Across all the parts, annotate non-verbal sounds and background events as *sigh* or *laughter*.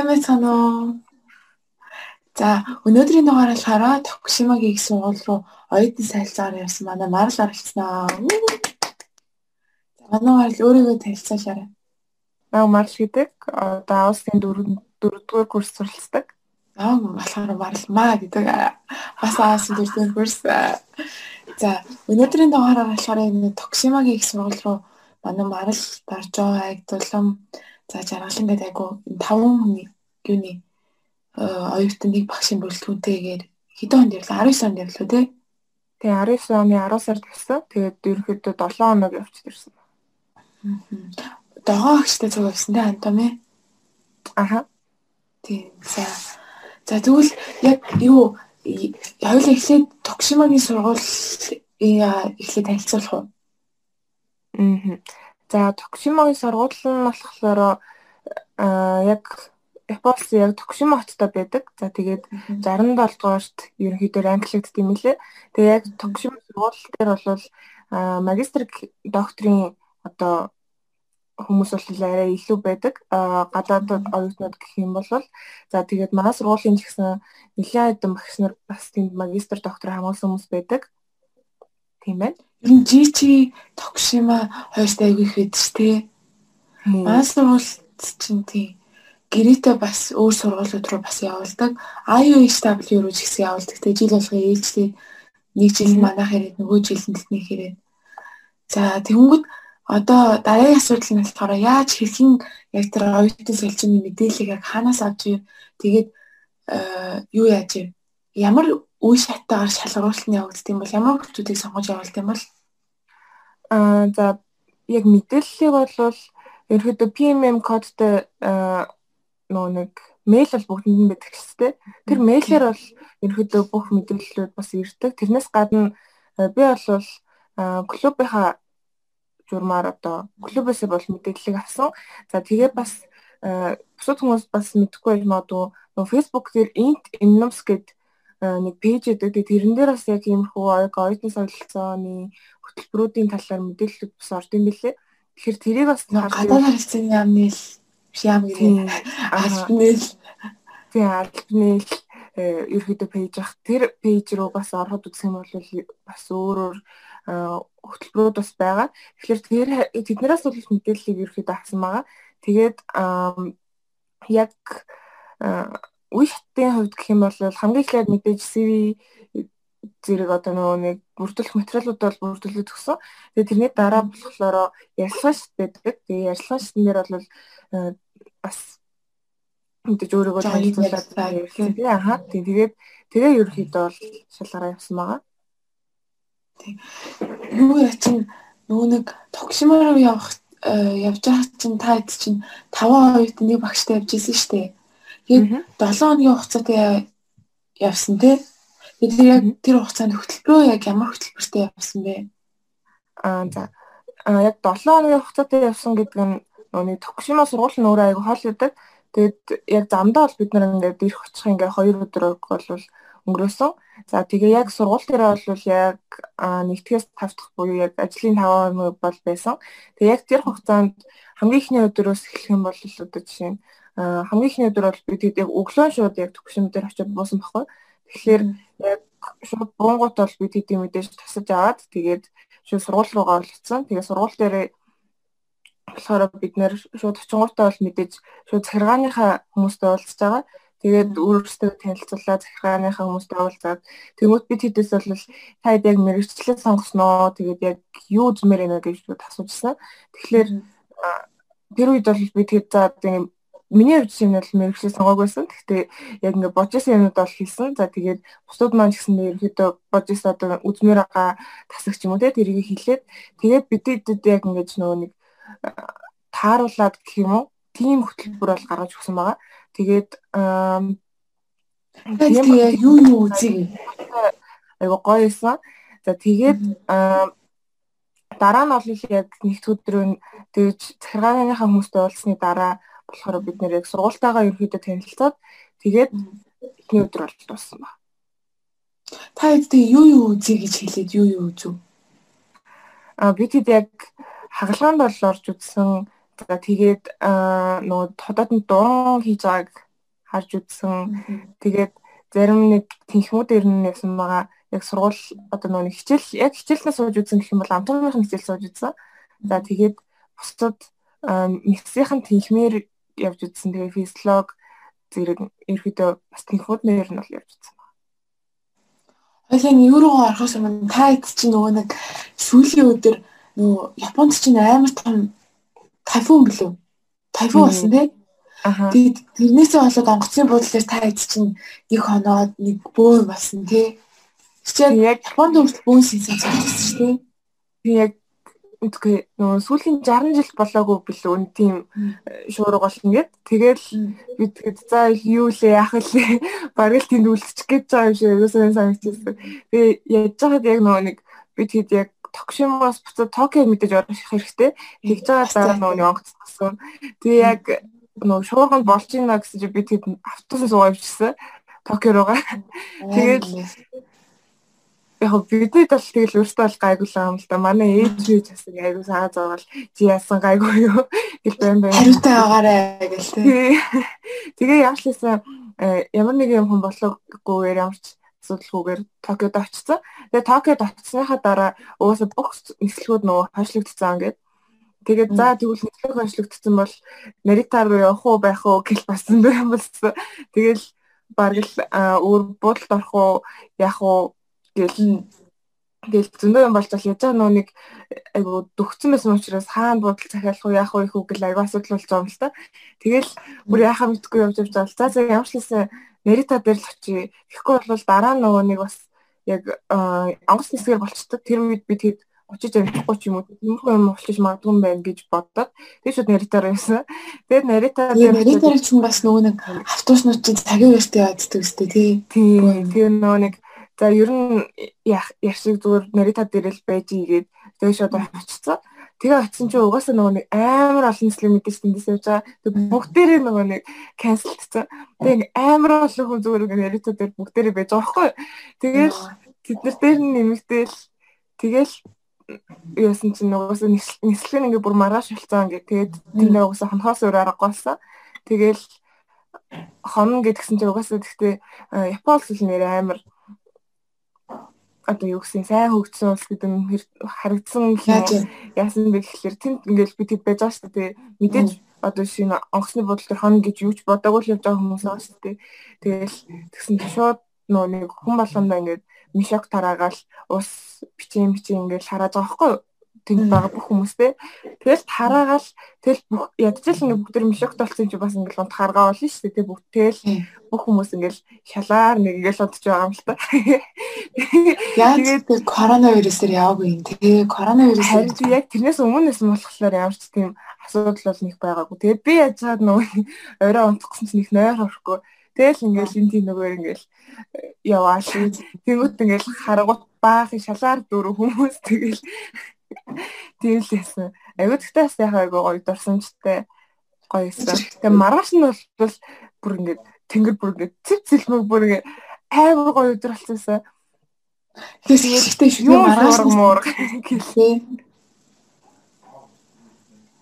Сайн байна уу? За, өнөөдрийн дугаар болохоор Токушимагийн их сургууль руу оюутны сайилцаагаар явсан манай Марл оролцсноо. За, манай Марл өөрийгөө танилцуулаарай. Наа Марл гэдэг одоо Австриийн 4 4-р курс суралцдаг. Аа, болохоор Марл маа гэдэг бас Австриийн 4-р курс. За, өнөөдрийн дугаараар болохоор энэ Токушимагийн их сургууль руу манай Марл, Даржоо, Агдулам, за Жаргалан гэдэг айгу 5 хүний юуны оюутан нэг багшийн бүрэлдэхүүнтэйгээр хэдэн онд явлаа? 19 онд явлаа тий. Тэгээ 19 оны 10 сард явсан. Тэгээд ерөнхийдөө 7 хоног явчихд ирсэн. Догоо агчтай цуг явсан тий Антоми. Аха. Тийм. За. За тэгвэл яг юу хоёул эхлээд Токшимагийн сургууль эхлээд танилцуулах уу? Аа. За Токшимагийн сургууль нь болохоор аа яг Японоос яг Токушима хоттой байдаг. За тэгээд 67 дугаарт ерөнхийдөө ранглагдсан юм лээ. Тэгээ яг Токушима сургууль дээр бол магистр докторийн одоо хүмүүс бол арай илүү байдаг. Гадаадд оюутнууд гэх юм бол за тэгээд манай сургуулийн ч гэсэн нэлээд хэдэн багш нар бас тэнд магистр доктор хамгаалсан хүмүүс байдаг. Тийм байна. Ер нь жи чи Токушима хоёртой аягүй их байдаг ч тий. Манай сургууль чинь тийм гэрээтэй бас өөр сургуулиуд руу бас явуулдаг. IUHW руу ч гэсэн явуулдаг. Тэгээ жил болгоо ээлжлээ нэг жил манайх ирээд нөгөө жил нь тэдний хэрэг. За тэгэнгүүт одоо дараагийн асуудал нь болохоор яаж хэрхэн яг тэр оюутны солилцооны мэдээллийг яг хаанаас авч ив тэгээд юу яаж ив ямар үе шатаагаар шалгаруулалт нь явагддаг юм бол ямар хүмүүсийг сонгож явуулдаг юм бол аа за яг мэдээллийг бол ерөөдөө PMM кодтой нөгөө нэг мэйл бол бүгдэнд нь байдаг ч тийм. Тэр мэйлээр бол ерөөдөө бүх мэдээллүүд бас ирдэг. Тэрнээс гадна э, би бол клубийнхаа журмаар одоо клубээс бол мэдээллийг авсан. За тэгээ бас э, бусад хүмүүс бас мэдэхгүй юм уу нөгөө Facebook дээр int innums гэдэг нэг пэйж өгдөг. Тэрэн дээр бас яг иймэрхүү оюутны солилцооны хөтөлбөрүүдийн талаар мэдээлэлүүд бас орд юм билээ. Тэгэхээр тэрийг бас гадаад харилцааны яамны Шям гэх альбнэл тий альбнэл э, ерөөдөө пэйж ах тэр пэйж руу бас ороход үзэх юм бол бас өөрөөр э, хөтөлбөрүүд бас байгаа. Тэгэхээр тэр тэднээс бол мэдээллийг ерөөдөө авсан байгаа. Тэгээд яг э, үе шатны хувьд гэх юм бол хамгийн эхлээд мэдээж CV зэрэг одоо нөгөө нэг бүрдүүлэх материалууд бол бүрдүүлээд өгсөн. Тэгээ тэрний дараа болохоор ярилцлага шат байдаг. Тэгээ ярилцлага шатн дээр бол э, бас мэдээж өөрийгөө танилцуулаад тий аха тий тэгээд тэгээ ерөөхдөө бол шалгараа явсан байгаа. Тий. Юу яа чин нөгөө нэг тогшмоор явах э, явж байгаа чинь та хэд чинь 5 оюут нэг багштай явж исэн шүү дээ. Тэгээд 7 хоногийн хугацаатай явсан тий. Тэгээд яг тэр хугацаанд хөтөлбөрөө яг ямар хөтөлбөртэй явсан бэ? Аа за. Аа яг 7 хоногийн хугацаатай явсан гэдэг нь нэг Токушима сургууль нь өөрөө айгүй хоол идэг. Тэгээд яг замдаа бол бид нар ингээд ирэх очих ингээд 2 өдөр бол өнгөрөөсөн. За тэгээ яг сургууль дээр бол яг нэгдгээс 5 дахь буюу яг ажлын 5 хоног бол байсан. Тэгээ яг тэр хугацаанд хамгийн ихний өдрөөс эхлэх юм бол одоо жишээ нь хамгийн ихний өдөр бол бид яг өглөө шууд яг төгшин дээр очиод буусан баггүй. Тэгэхээр яг шууд буунгууд бол бид хэдийн мэдээж тасаж аваад тэгээд шууд сургууль руугаа орлцсон. Тэгээд сургууль дээр болохоор бид нэр шууд очингуудаа бол мэдээж шууд захиргааныхаа хүмүүстэй уулзж байгаа. Тэгээд өөрөөсөө танилцуулаад захиргааныхаа хүмүүстэй уулзаад тэгмэд бид хэдээс бол таад яг мэрэгчлээ сонгосноо. Тэгээд яг юу үзмээр байна гэж асуужсан. Тэгэхээр тэр үед бол бид хэд за тийм миний хувьд чинь бол мэрэгчлээ сонгоог байсан. Гэхдээ яг ингээд божсэн юмуд бол хийсэн. За тэгээд бусдууд маань гэсэн ерөөдөө божс одоо үзмээр байгаа тасагч юм уу те тэрийг хэлээд тэгээд бидэд яг ингээд нөгөө нэг тааруулаад гэх юм уу тийм хөтөлбөр бол гаргаж өгсөн байгаа. Тэгээд яг юу юу үзье. Айгу гоё исэн. За тэгээд дараа нь бол яг нэгд өдрөө тэгж захиргааныхаа хүмүүстэй уулзсны дараа болохоор бид нэр яг сургуультайгаа ерөөдөө танилцаад тэгээд эхний өдөр болж дууссан ба. Та хэд юу юу үзье гэж хэлээд юу юу үзв? А бид хэд яг хагалгаанд бол орж үзсэн. За тэгээд нөгөө хотод дуран хийж байгааг харж үзсэн. Тэгээд зарим нэг тэнхмүүд ирнэ гэсэн байгаа яг сургууль одоо нөгөө хичээл яг хичээлнээ сууж үзсэн гэх юм бол амтны хичээл сууж үзсэн. За тэгээд бусдад миксийн тэнхмээр явж үзсэн. Тэгээд физиолог зэрэг ерөөдөө бас тэнхмүүд нэр нь бол явж үзсэн. Юу руу орохоос өмнө та хэд чинь нөгөө нэг сүүлийн өдөр нөгөө Японд чинь амар том тайфун билүү? Тайфун болсон тийм. Тэгээд тэрнээсээ болоод онгоцны буудлаас та хэд чинь нэг хоноод нэг бөөн болсон тийм. Чи яг Японд хүртэл бөөн синсэн цогцсон шүү дээ. Би яг үгүй нөгөө сүүлийн 60 жил болоогүй билүү н тийм шуурга болно гэд. Тэгэл би тэгэд за юу лээ яах лээ *laughs* бараг л тэнд үлдчих гэж байгаа юм шиг юусан санагдчихсан. Тэгээ яаж байгаад яг нөгөө нэг би тэгэд яг Токшимоос буцаад Токио мэдээж орох хэрэгтэй. Тэгж байгаа дараа нөгөө онгоцсон. Тэгээ яг нөгөө шуурганд болж ийна гэсэн чи би тэгэд автобусаа суугаад явчихсан. Токио руугаа. Тэгээд яг бидний тал тэгэл өөртөө бол гайгүй л юм л да. Манай ээж би бас айгүй саа зовоол чи яасан гайгүй юу гэл байн байн. Хариутай байгаарэ гэл тээ. Тэгээ яашлаасаа э, ямар нэг юм хүн болоогүй ямарч асуудалгүйгээр Токиод очсон. Тэгээ Токиод очсныхаа дараа угаасаа бүх нислэгүүд нөгөө хойшлогдсон ингээд. Тэгээд за тэгвэл нислэг хойшлогдсон бол Наритаар руу явах уу байх уу гэл басан юм болсон. Тэгэл бараг л өөр буудалд орох уу яах уу Тэгэл Тэгэл зөндөө юм болж бол яж нөө нэг айгу дөгцсөн байсан учраас хаана буудал захиалах уу яах вэ их үү гэл айгу асуудал болж байгаа юм л та. Тэгэл бүр яхаа мэдгүй явж явж байгаа. За за ямар ч лээсээ Нарита дээр л очие. Тэгэхгүй бол дараа нөгөө нэг бас яг онгоц нисгээр болчдөг. Тэр үед би тэгэд очиж амжихгүй ч юм уу тиймэрхүү юм болчих магадгүй юм байна гэж бодоод тэг шууд наритаар явсан. Тэгээд наритаар дээр наритаар чинь бас нөгөө нэг автобуснууд чинь цагийн үеэртэй явдаг үстэй тий. Тий. Тэгээ нөгөө нэг За ер нь яах шиг зүгээр нарита дээр л байж игээд тэгээ шууд очицсан. Тэгээ очисон чинь угаасаа нөгөө нэг амар олон нийслэл мэдээж тэндээс явж байгаа. Тэг бүгдээрээ нөгөө нэг канселдсан. Тэг амар олон хүн зүгээр нарита дээр бүгдээрээ байж байгаа байхгүй. Тэгэл тэд нар дээр нь нэмэгдээл тэгэл яасан чинь угаасаа нийслэл нь ингээ бүр маргааш болцсон ингээ тэгээд тэндээ угаасаа хонхоос өөр аргагүй болсон. Тэгэл хон гэдгсэн чинь угаасаа гэхдээ Япон улс нэр амар одоо юу гэсэн сайн хөгжсөн улс гэдэг нь харагдсан яасан бэ гэхэлэр тэнд ингээл би тэд байж байгаа шүү дээ. Мэдээж одоо шинэ онгоцны бодол төр хон гэж юу ч бодоагүй л явж байгаа хүмүүс байгаа шүү дээ. Тэгэл тэгсэн шууд нөө нэг хүн болгондоо ингээд мишок тараагаал ус бичэн бичэн ингээд хараад байгаа байхгүй? Тэнд байгаа бүх хүмүүстэй. Тэгэл тараагаал тэгэл бүх ядчил ингээ бүгд мишогт болсон чи бас ингээл унт харгаа болно шүү дээ. Бүгд тэгэл бүх хүмүүс ингээл шалаар нэг ингээл унтж байгаа юм л та. Тэгээд коронавирусээр яваагүй юм. Тэгээ коронавирус харин яг тэрнээс өмнөөс нь болохоор ямар ч тийм асуудал бол нэг байгаагүй. Тэгээд би яаж чад нөгөө орой унтах гэсэн чинь их нойр орохгүй. Тэгэл ингээл энэ тийм нөгөө ингээл яваа шүү. *laughs* Тэнгүүт ингээл харгуут баах шалаар дөрөв хүмүүс тэгэл Тийм л байсан. Аюу тэгтээ яг айгу гоё дурсамжтай гоё байсан. Тэгээ маргааш нь бол бүр ингээд тэнгэр бүр ингээд цэв цэлмэг бүр ингээд амар гоё өдөр болчихсон. Тэгэхээр ихтэй шүү дээ маргааш муур гэлээ.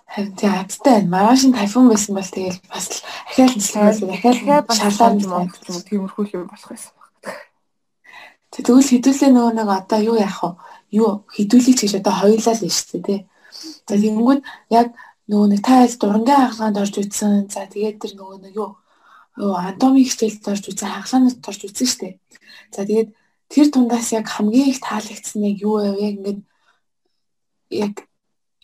Харин тий адтай маргааш нь тайфун байсан бол тэгэл бас л ахаал нислээ дахиад шалаад Монгол тиймэрхүү юм болох байсан. Тэгвэл хэдүүлээ нөгөө нэг одоо юу яах вэ? Юу хідүүлэх гэж одоо хоёулаа л шүү дээ. За тэгэнгүүт яг нөгөө нэг та аль дурангийн хаалгаанд орж үзсэн. За тэгээд тэр нөгөө нэг юу анатомик хичээлд орж үзсэн, хаалгаанд орж үзсэн шүү дээ. За тэгээд тэр тундаас яг хамгийн их таалагдсан яг юу вэ? Яг ингээд яг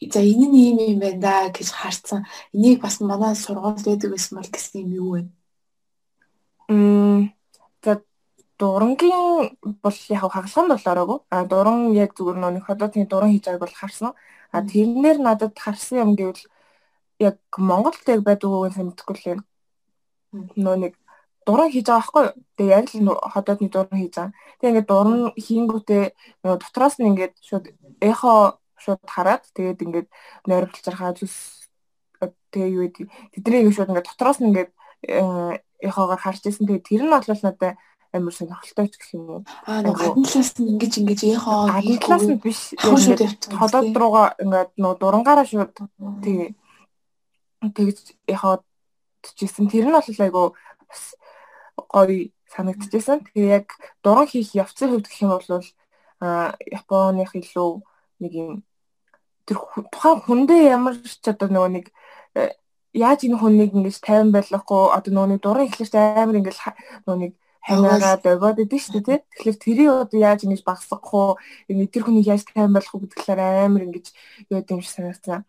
за энэ нь ийм юм байна да гэж харсан. Энийг бас манай сургууль байдаг гэсэн бол гэсэн юм юу вэ? Мм дурангийн бол яг хагалгаанд бол ороогүй. А дуран яг зүгээр нөө хотоодны дуран хийж байгааг бол харсан. А тэрнэр надад харсан юм гэвэл яг Монголд яг байдаг уу гэсэн мэдэхгүй л юм. Нөө нэг дуран хийж байгаа байхгүй? Тэгээ яг л хотоодны дуран хийж байгаа. Тэгээ ингээд дуран хийнгүүтээ нөгөө дотроос нь ингээд шууд эхо шууд хараад тэгээд ингээд нойрлж байгаа зүс тэгээ юу гэдэг. Тэднийг шууд ингээд дотроос нь ингээд э, эхоогоор харж ирсэн. Тэгээ тэр нь бодлол надад амар сонирхолтой ч гэх юм уу. Аа нэг гадна талаас нь ингэж ингэж яхаа гадна талаас нь биш. Холоод руугаа ингээд нөө дурангаараа шууд тий тэгж яхаад чижсэн. Тэр нь бол айгу бас гоё санагдчихсан. Тэгээ яг дуран хийх явцын хувьд гэх юм бол а Японых илүү нэг юм тэр тухайн хүндээ ямар ч одоо нөгөө нэг э, яаж энэ хүнийг ингэж тайван байлгахгүй одоо нөгөө нэг дуран ихлэрч амар ингэж нөгөө нэг хаваагаа дөгөөд идэв шүү дээ тий. Тэгэхээр тэрийг одоо яаж ингэж багсгах уу? Ингэ тэр хүнийг яаж байлгах уу гэдгээр амар ингэж яа юм шиг санагдсан.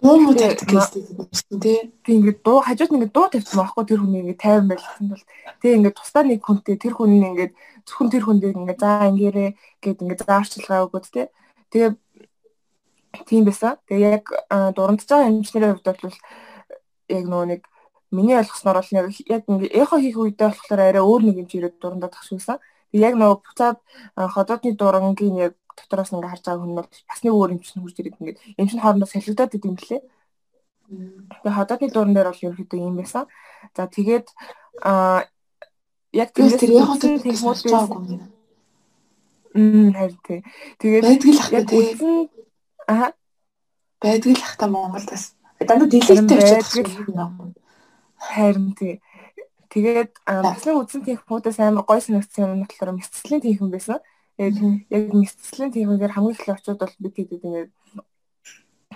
Дуу муу тавьдаг гэсэн тий. Тэг ингээд дуу хажууд ингээд дуу тавьсан байхгүй тэр хүний ингээд тайван байлгасан бол тэг ингээд тусдаа нэг хүнтэй тэр хүн ингээд зөвхөн тэр хүн дээр ингээд за ингээрээ гэд ингээд зааварчилгаа өгөөд тий. Тэгээ тийм байсан. Тэгээ яг дурандж байгаа эмчнэрийн хувьд бол яг нөгөө нэг миний ойлгосноор бол яг ингээ эхо хийх үедээ болохоор арай өөр нэг юм чирээд дурандаад тах шүүсэн. Тэгээ яг нөгөө буцаад ходоодны дурангийн яг дотроос ингээ харж байгаа хүн бол бас нэг өөр юм чинь хурж ирээд ингээ юм чинь хоорондоо солигдоод идэм блэ. Тэгээ ходоодны дуран дээр бол ерөөхдөө юм байсан. За тэгээд а яг тэр яг тэр хүмүүс байгаагүй. Мм харин тий. Тэгээд яг үзэн аа байдг л хата Монголд бас дандаа дэлгэцтэй очиж харин тий. Тэгээд таслын үзэн тийх хүмүүсээс амар гой санагдсан юм болохоор мэдсэлийн тийх юм байсан. Тэгээд яг мэдсэлийн тийхүүгээр хамгийн их очиод бол бид хэд ингээд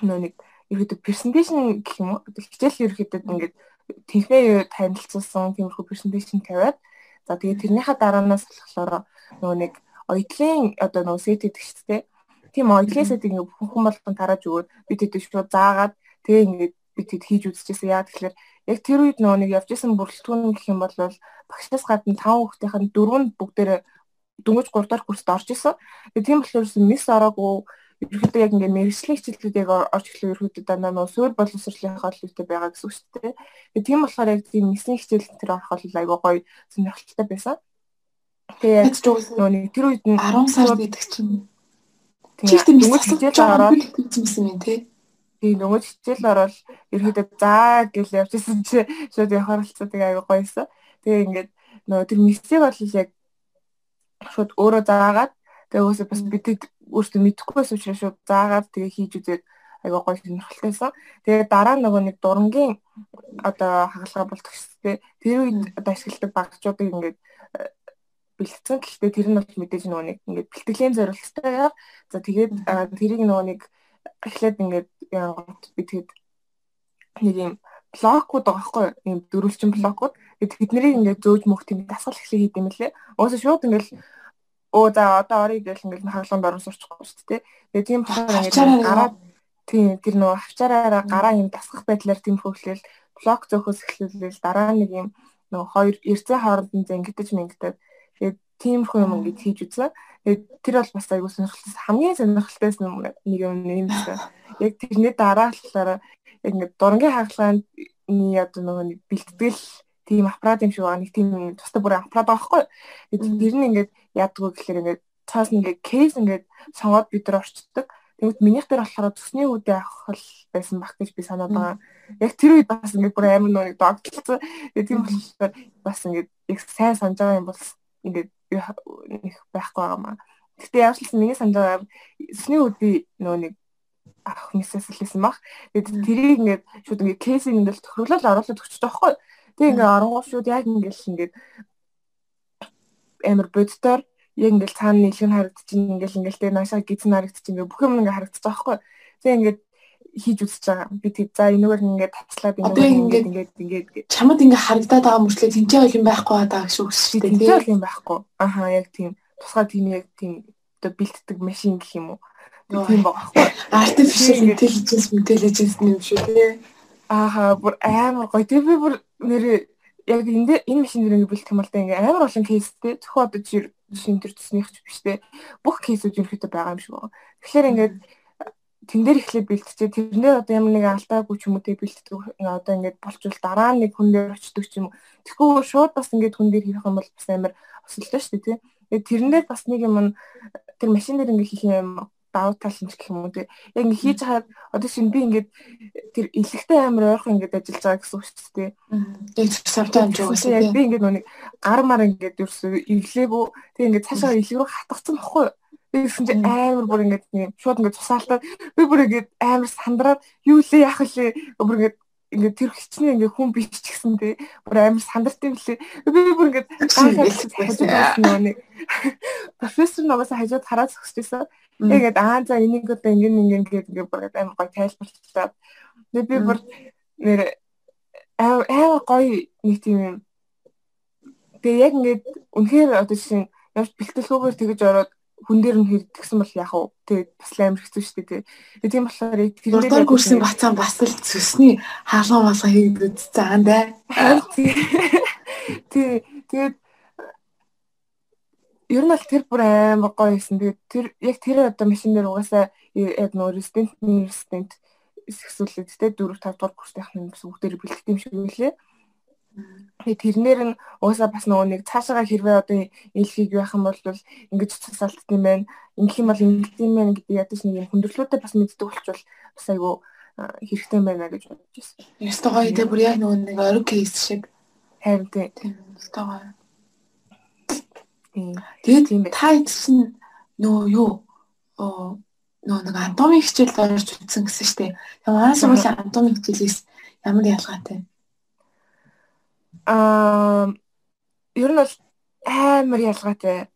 нөө нэг ерөөдөө презентацийн гэх юм уу хичээл ерөөдөө ингээд тэнхээ танилцуулсан тиймэрхүү презентацийн тавиад за тэгээд тэрнийхээ дараанаас болохоор нөгөө нэг оёдлын одоо нөгөө сет гэдэг шүү дээ. Тийм оёдлын сет ингээд бүх хүн болгон тарааж өгөөд бид хэд шууд заагаад тэгээ ингээд бид хэд хийж үзчихсэн. Яа тэгэхээр яг тэр үед нөгөө нэг явж исэн бүрэлдэхүүн гэх юм бол багшаас гадна 5 хүүхдийн дөрөв нь бүгдээрээ дөнгөж 3 дахь курст орж исэн. Тийм болохоор мис ороогүй ерөөхдөө яг ингээд мэрэгжлийн хичээлүүд яг орж эхлэх ерөөхдөө дандаа нөө суур боловсролынхаа төлөвтэй байгаа гэсэн үг шүү дээ. Тэгээ тийм болохоор яг тийм мисийн хичээл тэр орох бол айгүй гоё сонирхолтой байсан. Тэгээ яг нөө нэг тэр үед нь 10 сар гэдэг чинь Чигт дөнгөж хичээл ороод гэсэн юм тий. Тэгээ дөнгөж хичээл ороод ерөөхдөө заа гэж явчихсан чи шууд явахаар болцоо тэгээ айгүй гоёсэн. Тэгээ ингээд нөө тэр мисийг бол яг шууд өөрөө заагаад тэгээ өөсөө бас бид өөртөө мэдэхгүй байсан учраас шууд заагаад тэгээ хийж үзээд айгаа гоё сонирхолтойсэн. Тэгээ дараа нөгөө нэг дурангийн одоо хагалгаа дээ. Тэр үед одоо ашигладаг багчуудыг ингээд э, бэлтгэсэн. Гэхдээ тэр нь бол мэдээж нөгөө нэг ингээд бэлтгэлийн зорилттой яа. За тэгээд тэрийг нөгөө нэг эхлээд ингээд би тэгэд нэг юм блокууд байгаа байхгүй юм дөрвөлчин блокууд. Тэгээд тэднийг ингээд зөөж мөх тийм дасгал эхлэх хийд юм лээ. Уусаа шууд ингээд оо за одоо орё гэж ингээд хагалгаанд орон сурчихгүй шүү дээ. Тэгээд тийм болохоор ингээд гараад тийм тэр нөгөө хавчаараараа гараа юм дасгах байдлаар тийм хөвлөл блок зөөхөөс эхлүүлэл дараа нэг юм нөгөө хоёр эрдэн хооронд нь зэнгитэж мэнгдэг. Тэгээд тиймэрхүү юм ингээд хийж үзсэн. Тэгээд тэр бол бас айгуу сонирхолтой. Хамгийн сонирхолтойс нэг юм юм байна. Яг тэрний дараа талаараа яг ингээд дурангийн хагалгаанд одоо нөгөө нэг бэлтгэл тийм аппарат юм шиг байгаа. Нэг тийм тустай бүр аппарат байгаа хгүй. Тэр нь ингээд яадгүй гэхэлэр ингээд цаас ингээд кейс ингээд сонгоод бид нар орчдөг. Тэгвэл минийх дээр болохоор төсний үдэ авах байсан баг гэж би санаад байгаа. Яг тэр үед бас ингээд бүр амар нэг догтлцсан. Тэгээ тийм болохоор бас ингээд их сайн санаж байгаа юм бол ингээд их байхгүй байгаа маа. Гэтэ яавчлсан миний санаж байгаа төсний үдэ нөө нэг авах мэсэслсэн баг. Тэгээд тэрийг ингээд шууд ингээд кейсийг ингээд тохирлол оруулаад өгч байгаа байхгүй. Тэгээ ингээд оронгоо шууд яг ингээд л ингээд амар боддоор яг ингээд цаана нийлэг нь харагдчихин ингээд ингээд тэгээ наашаа гизэн харагдчихин ингээд бүх юм ингээд харагдчих байгаа байхгүй. Тэгээ ингээд хийж үзэж байгаа. Би тэг за энэгээр ингээд тавцлаад ингээд ингээд ингээд ингээд чамд ингээд харагдаад байгаа мөрчлөө тэнцээ бол юм байхгүй байгаа гэж үгс шүү дээ. Тэнцээ бол юм байхгүй. Аха яг тийм тусгай тийм яг тийм оо бэлддэг машин гэх юм уу тийм байхгүй. Artificial intelligence intelligence юм шүү дээ. Ааха бүр амар гоё. Тэгээ би бүр нэр яг энэ энэ машин дээр ингээ бэлтгэх юм бол ингээ амар олон кейстэй зөвхөн одоо жишээ төр төснийх ч биш те бүх кейсүүд ерөөхдөө байгаа юм шиг байна. Тэгэхээр ингээд тэн дээр эхлээд бэлтчихээ тэрнээ одоо ямар нэг алдаагүй ч юм уу те бэлтдэг одоо ингээд болчвол дараа нэг хүн дээр очдөг ч юм уу. Тэгэхгүй шууд бас ингээд хүн дээр хийх юм бол бас амар осолтой шүү дээ те. Тэрэн дээр бас нэг юм тэр машин дээр ингээ хийх юм давуу тал нь гэх юм уу тий. Яг ингээ хийж хаад одоо шин би ингээд тэр илэгтэй амар ойрхон ингээд ажиллаж байгаа гэсэн үг шүү дээ. Савтаа амж байгаа шүү. Яг би ингээд нүг ар мар ингээд ерөөсөө эглээгүү тий ингээд цаашаа илэг рүү хатгацсан бохгүй юу? Тэгсэн чинь амар бүр ингээд нэг шууд ингээд цусаалтаад би бүр ингээд амар сандраад юу лээ яах вэ? Бүр ингээд ингээд тэр хичнээн ингээд хүн бич ч гэсэн тий бүр амар сандарт юм лээ. Би бүр ингээд нөгөө нэг профессор ногоос хажууд хараад зогсчихсан. Тэгээд аа за энийг одоо ингээд ингээд ингээд бүр амар гоё тайлбарлаад. Тэгээд би бүр нэр аа гоё нэг тийм юм. Тэгээ яг ингээд үнэхээр одоо жишээ явж бэлтгэлгүйгээр тэгэж ороод хүн дээр нь хэрдгсэн бол яах вэ? Тэгээд бас амар хэцүү шүү дээ. Тэгээд тийм болохоор тэр дээр гүрсэн бацаан бас л зүсний хаалган малгай хийгдэж цаан даа. Тий. Тэгээд ер нь бол тэр бүр амар гоё байсан. Тэгээд тэр яг тэр одоо машин дээр угаасаа яг нөө резидент резидент эсвэл тэ 4 5 дугаар курстайх нь бас бүгдээр бэлтгэх юм шиг үлээ. Тэгээ тэрнэр нь уусаа бас нөгөө нэг цаашаага хэрвээ одоо илхийг байх юм бол ингэж цусалт юм байна. Ингэх юм бол ингэх юм байна гэдэг ядаж нэг юм хүндрэлүүдээ бас мэддэг болчвол бас айгүй хэрэгтэй байна гэж бодож байна. Ястаа гоё тэ бүр яг нөгөө нэг ориг кейс шиг. Харин тийм. Ястаа гоё. Тэгээд та чинь нөгөө юу оо нөгөө нэг анатоми хичээлд орж үзсэн гэсэн шүү дээ. Тэгээ манай сургуулийн анатоми хичээлээс ямар ялгаатай? Аа ер нь бол амар ялгаатай.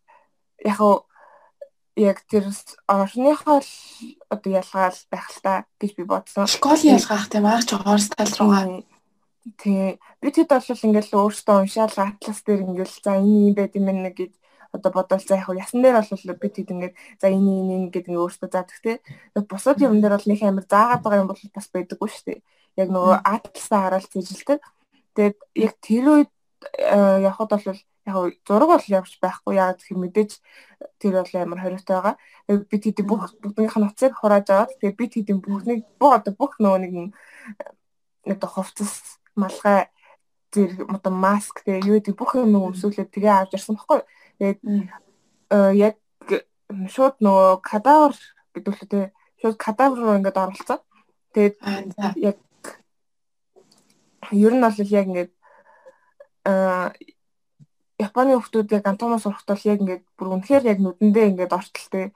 Яг уу яг тэр орныхоо л одоо ялгаал байх л та гэж би бодсон. Школийн ялгаах тийм аа ч орс тал руугаа. Тэгээ би тэд бол ингээл өөртөө уншаал атлас дээр ингээл за энэ юм байт юм нэг гэж одоо бодвол за яг ясан дээр бол би тэд ингээд за энэ энэ гэдэг нь өөртөө заадаг те. Бусад юм дээр бол нэг амар заагаад байгаа юм бол бас байдаггүй шүү дээ. Яг нөгөө атласаа хараал цэжилдэг. Тэгээд яг тэр үед э, явхад бол яг зураг бол явж байхгүй яг гэх мэдээж тэр бол амар хориотой байгаа. Би тэд бүх бүгднийх нь уцыг хурааж аваад тэгээд би тэд бүхнийг бүх одоо бүх нөгөө нэг нэг хувцас малгай зэрэг одоо маск тэгээ юу гэдэг бүх юм өмсүүлээд тэгээ авч ирсэн баггүй. Тэгээд э, яг шууд нөгөө кадавр гэдэг үү шууд кадавр руу ингээд оролцоо. Тэгээд яг ер нь бол яг ингээд аа Японы хүмүүс яг антомос сурахт бол яг ингээд бүр үнэхээр яг нүдэндээ ингээд ортолтой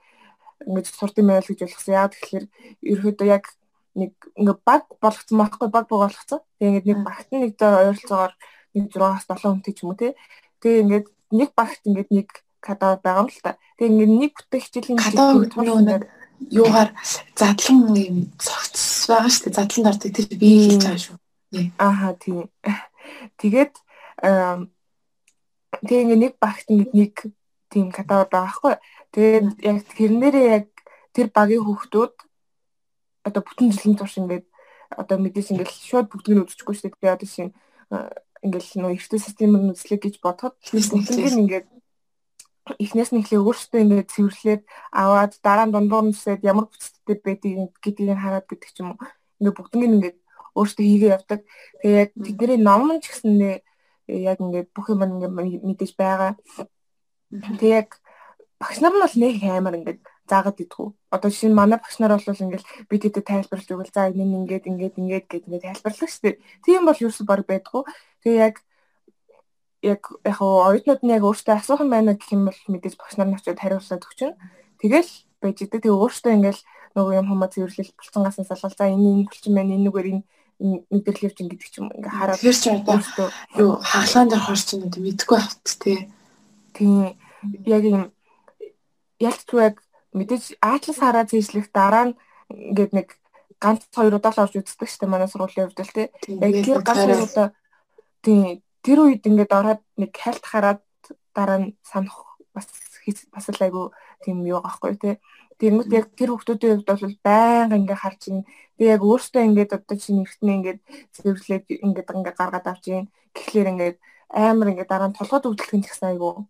ингээд сурд юм байл гэж ойлгосон. Яг тэгэхээр ерөөдөө яг нэг ингээд баг болгоцсон байхгүй баг болгоцсон. Тэгээ ингээд нэг багт нэг дэ ойролцоогоор нэг 6-аас 7 хүнтэй ч юм уу те. Тэгээ ингээд нэг багт ингээд нэг кадавр байгаа юм л та. Тэгээ ингээд нэг бүтээх хичээлийн кадавр нэг юугаар задлан юм цогц байгаа шүү дээ. Задланд ордог тэр би хийж байгаа шүү. Ааха тийм. Тэгээд тэгээ ингээ нэг багт нэг тийм каталог байгаа байхгүй. Тэгээд яг тэрнээрээ яг тэр багийн хүүхдүүд одоо бүтэн жилийн турш ингээд одоо мэдээж ингээд шууд бүгдийг нь үзчихгүй шүү дээ. Одоо шинэ ингээл нөө эртний системээр үзлээ гэж бодоход бүгдийг ингээд эхнээс нь эхлээ өөртөө ингээд цэвэрлээд аваад дараа нь дундуур нь үсээд ямар бүцтэй байдгийг гэдгийг хараад гэдэг ч юм уу. Ингээд бүгднийг ингээд өөртөө хийгээ явдаг. Тэгээ яг тэдний ном ч гэсэн яг ингээд бүх юм ингээд мэдээж байгаа. Тэгээ яг багш нар нь бол нэг амар ингээд заагаад идэггүй. Одоо жишээ нь манай багш нар бол ингээд би тэдэд тайлбарлаж өгвөл за энэ нь ингээд ингээд ингээд гэд ингээд тайлбарлах шүү дээ. Тийм бол ерөөсө баг байдгүй. Тэгээ яг яг яг оюутнууд нь яг өөртөө асуух юм байна гэх юм бол мэдээж багш нар нь очиод хариулаад өгчөн. Тэгэл байж идэг. Тэгээ өөртөө ингээл нөгөө юм хүмүүс цэвэрлэл булчингаас нь салгал за энэ энэ булчин байна энэ нүгээр энэ мэдрэл явж ингээд ч юм ингээ хараад тэр чи одоо юу хаглаан дээр хорч юм уу мэдгүй байхт тий. Тийм яг юм ялцгүй яг мэдээж аатлас хараа зэжлэх дараа нь ингээд нэг ганц хоёр удаа л орж үздэг дээ манай сургуулийн хувьд л тий. Яг тэр ганц хоёр удаа тий тэр үед ингээд ороод нэг хальт хараад дараа нь санах бас бас л айгу тийм юу аахгүй тий. Тэгмэд яг тэр хүмүүсийн хувьд бол байнга ингээ харж ин. Тэгээ яг өөртөө ингээд одоо чинь эртнээ ингээд цэвэрлээд ингээд ингээ гаргаад авч ийн. Тэгэхээр ингээд амар ингээ дараа нь толгойд өвдөлтөх нь гэсэн айгу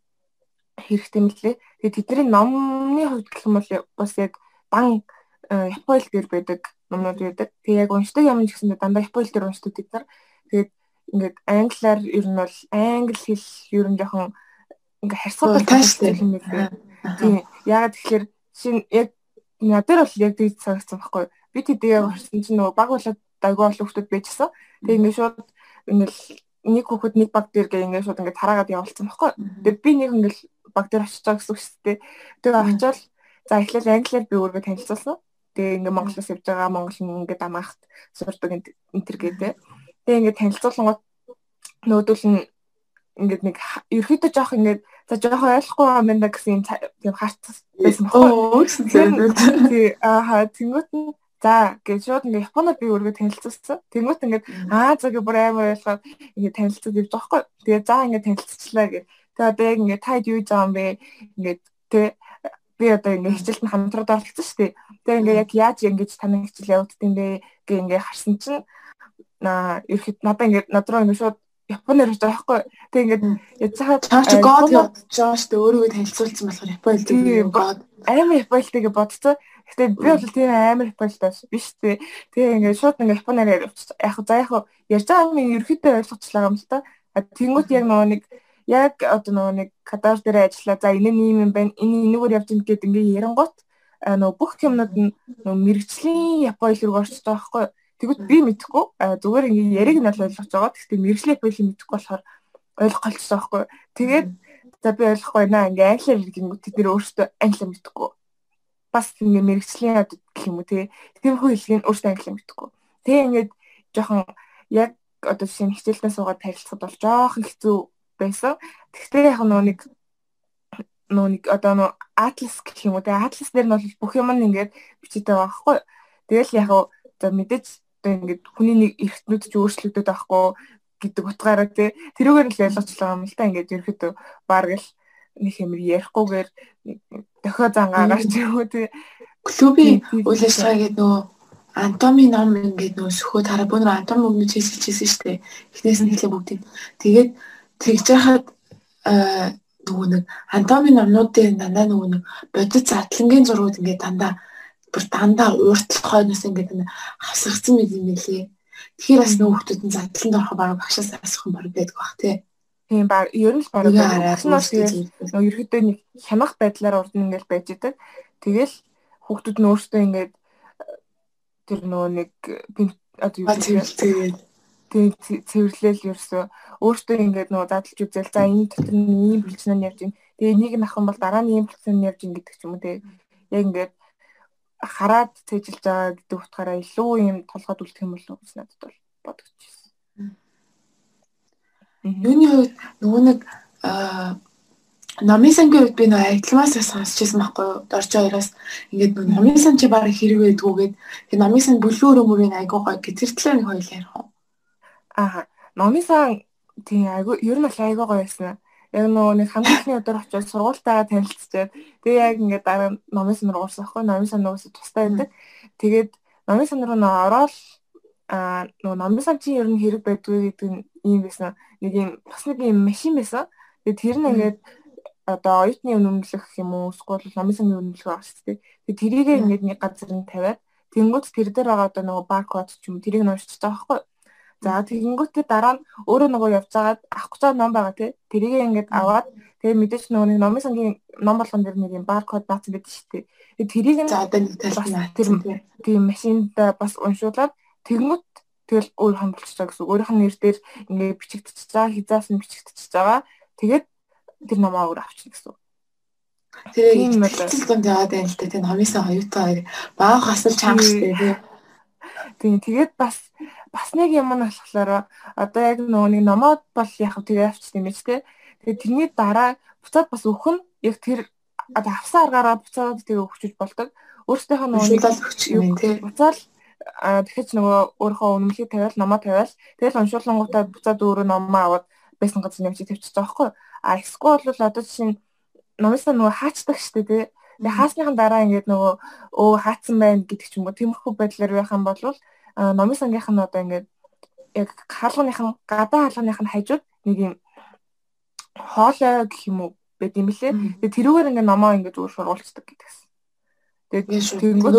хэрэгтэй мөлий. Тэгээ тэдний номны хувьд гэх юм бол бас яг бан япоил дээр байдаг номнууд байдаг. Тэгээ яг уншдаг юм гэсэн дандаа япоил дээр уншдаг тэд нар. Тэгээд ингээд англиар ер нь бол англи хэл ер нь жоохон ингээ харьцуулбал тааштай юм байна. Тийм. Яагаад тэгэхээр Нь яг надад бол яг тийж санагдсан байхгүй. Би тэдээ орсон чинь нөгөө баг болоод дайгуу олон хүмүүс байжсан. Тэгээ ингээд шууд ингээд нэг хүүхэд нэг баг дээр гээ ингээд шууд ингээд хараагаад явуулсан байхгүй. Тэгээ би нэг ингээд баг дээр очиж байгаа гэсэн үг шүү дээ. Тэгээ очиод за эхлээл англиар би өөрөө танилцуулсан. Тэгээ ингээд Монголоос явж байгаа Монгол ингээд амаахт сурдаг энэ төр гэдэг. Тэгээ ингээд танилцуулангууд нөөдөл нь ингээд нэг ерөөдөө жоох ингээд за жоох ойлгохгүй юм байна гэсэн тийм харц байсан баггүй. Тий аа тэнгуут нь за гэж шууд ингээд Японоор би өргөө танилцуулсан. Тэнгуут ингээд аа за гэ бүр амар ойлгоод ингээд танилцуулж явж байгаа хгүй. Тэгээ за ингээд танилцчихлаа гэх. Тэгээ одоо яг ингээд таад юу жаа юм бэ? Ингээд тий би одоо ингээд хичээлд нь хамтраад оролцсон шүү дээ. Тэгээ ингээд яг яаж ингэж танай хичээл юм бэ гэ ингээд харсан чинь на ерхэд надаа ингээд надруу ингээд шууд Японоор ярьж байгаа байхгүй. Тэг ингээд яцхаа чаач гоод явж байгаа шүү дээ. Өөрийгөө танилцуулсан болохоор Япон хэлдэг гоод амар Япон хэлтэйг бодцоо. Гэтэ би бол тийм амар Япон хэлтэй биш тий. Тэгээ ингээд шууд ингээд Японоор яг за яг ярьж байгаа юм ерөөхдөө ойлгоцлаа юм л та. Тэнгүүт яг нөгөө нэг яг одоо нөгөө нэг кадар дээр ажиллаа. За энэ нь юм байна. Энэ энэгээр явж ин гэд ингээд ярангуут нөгөө бүх юмнууд нь нөгөө мэрэгжлийн Япон хэл рүү байгаа байхгүй. Тэгвэл би мэдэхгүй зүгээр ингээ яриг нь ойлгож байгаа. Гэхдээ мэрэгжлээ байли мэдэхгүй болохоор ойлгох болчихсон байхгүй. Тэгээд за би ойлгохгүй наа ингээ англиар хэлгингүү тэд нэр өөрсдөө англиар мэдэхгүй. Бас ингээ мэрэгжлийн гэх юм уу тий. Тиймэрхүү хэлгийг өөрсдөө англиар мэдэхгүй. Тэгээ ингээ жоохон яг одоо нь хичээлдээ суугаад танилцахад бол жоохон хэцүү байсан. Тэгвэл яг нөгөө нэг нөгөө нэг одоо нөгөө атлас гэх юм уу тий. Атлас дээр нь бол бүх юм нь ингээд бичиж байгаа байхгүй. Тэгэл яг за мэдээж одоо ингээд хүний нэг эргэтнүүд ч өөрчлөгдөд байхгүй гэдэг утгаараа тий. Тэрүүгээр л ялгачлаа юм л та. Ингээд ерөөхдөө баг л нэг юм ярихгүйгээр дохио зангаа гарч уу тий. Клубийн үйл ажиллагаа гэдэг нөгөө Антоми ном ингээд нөө сөхөө тараа бүр Антоми өгнө чийсэлчихсэн шүү дээ. Эхнээс нь хэлээ бүгдийг. Тэгээд тэгж яхад нөгөө нэг Антоми номнуудын дандаа нөгөө нэг бодит затлангийн зургууд ингээд дандаа бүр дандаа ууртлах хойноос ингээд хасгацсан мэт юм лээ. Тэгэхээр бас нөх хүмүүс нь задланд орох баг багшаас асах юм баг байдаг бах тий. Тийм баг ер нь л баг багшнаас тэгээд нөө ерөөдөө нэг хямах байдлаар урд нь ингээд байж идэг. Тэгэл хүүхдүүд нь өөрсдөө ингээд тэр нөө нэг одоо юу тэгээд тэг цэвэрлэл ерөөсөө өөртөө ингээд нөгөө задлж үзэл за энэ дотор нь ийм бэлчнэн явж ин тэгээ нь авах юм бол дараа нь ийм бэлчнэн явж ин гэдэг ч юм уу тэг яг ингээд хараад цээжилж байгаа гэдэг утгаараа илүү юм толгойд үлдэх юм болов уу гэж надад бол бодогдчихсэн. Юуны хувьд нөгөө нэг номын сангийн үед би нөө ажлмаас сонсчихсан байхгүй юу? Дорж хоёроос ингээд нөө номын сан чи баг хэрэг байдгүйгээд тэр номын сан бүлүүр өмөрийн айгуу гой гэтэртлээ нэг хоёул ярих уу? Аа, номын сан тийм айгуу ер нь бол айгуу гоё байсан яг нөгөө нэг хамгийн өдөр очиж сургуультайгаа танилцчихад тэгээ яг ингээд дараа номын сан руу орсон аахгүй номын сан нөгөөс тустай байдаг. Тэгээд номын сан руу нөө ороод а нөгөө номын сан чинь ер нь хэрэг байдгүй гэдэг нь ийм байсан. Нэг юм бас нэг юм машин байсан. Тэгээд тэр нь ингээд одоо оюутны үнэмлэх юм уу эсвэл номын сангийн байгаа шүү дээ. Тэгээд тэрийг ингээд нэг газар нь тавиад тэнгуут тэр дээр байгаа одоо нөгөө баркод ч юм тэрийг нь уншиж байгаа байхгүй. За тэгэнгүүтээ дараа нь өөрөө нөгөө явцаагаад авах гэж ном байгаа тий. Тэрийг ингээд аваад тэгээ мэдээж нөгөө нэг номын сангийн ном болгон дээр нэг юм баркод наацсан байдаг шүү дээ. Тэрийг нь за одоо нэг талбай тэр тийм машинд бас уншуулад тэгэнгүүт тэгэл өөр хамбалчихж байгаа гэсэн. Өөрийнх нь нэр дээр ингээд бичигдчихэж байгаа, хизаас нь бичигдчихэж байгаа. Тэгээд тэр номоо өөр авчихна гэсэн. Тэгээ ихтгэл дунд яваад байна л та тийм номынсаа хоёутай хоёр баах асал чанга штэ тий. Тийм тэгээд бас бас нэг юм нь болохоор одоо яг нөгөө нэг номоод бол яг тэгээ авчих юм биш те. Тэгээ тэрний дараа буцаад бас өхөн яг тэр одоо авсан аргаараа буцаад тэгээ өгчөж болдог. Өөртөөхөө нөгөө өгч юм те. Буцаал тэгэхэд нөгөө өөрийнхөө үнэмлэхийг тавиал номоо тавиал тэгэл уншуулангуудаа буцаад өөрөө номоо аваад байсан газар нэмж тавьчих жоохгүй. А эсвэл бол одоо чинь номисаа нөгөө хаачдаг штэ тий. Тэгээ хаасныхан дараа ингээд нөгөө өө хаацсан байна гэдэг ч юм уу тиймэрхүү байдлаар байх юм бол номын сангийнх нь одоо ингээд яг хаалганых нь гадаа хаалганых нь хажууд нэг юм хоолой гэх юм уу байд юм блэ. Тэгээ тэрүүгээр ингээд номоо ингээд зүгээр шургуулцдаг гэдэгсэн. Тэгээд тэнгууд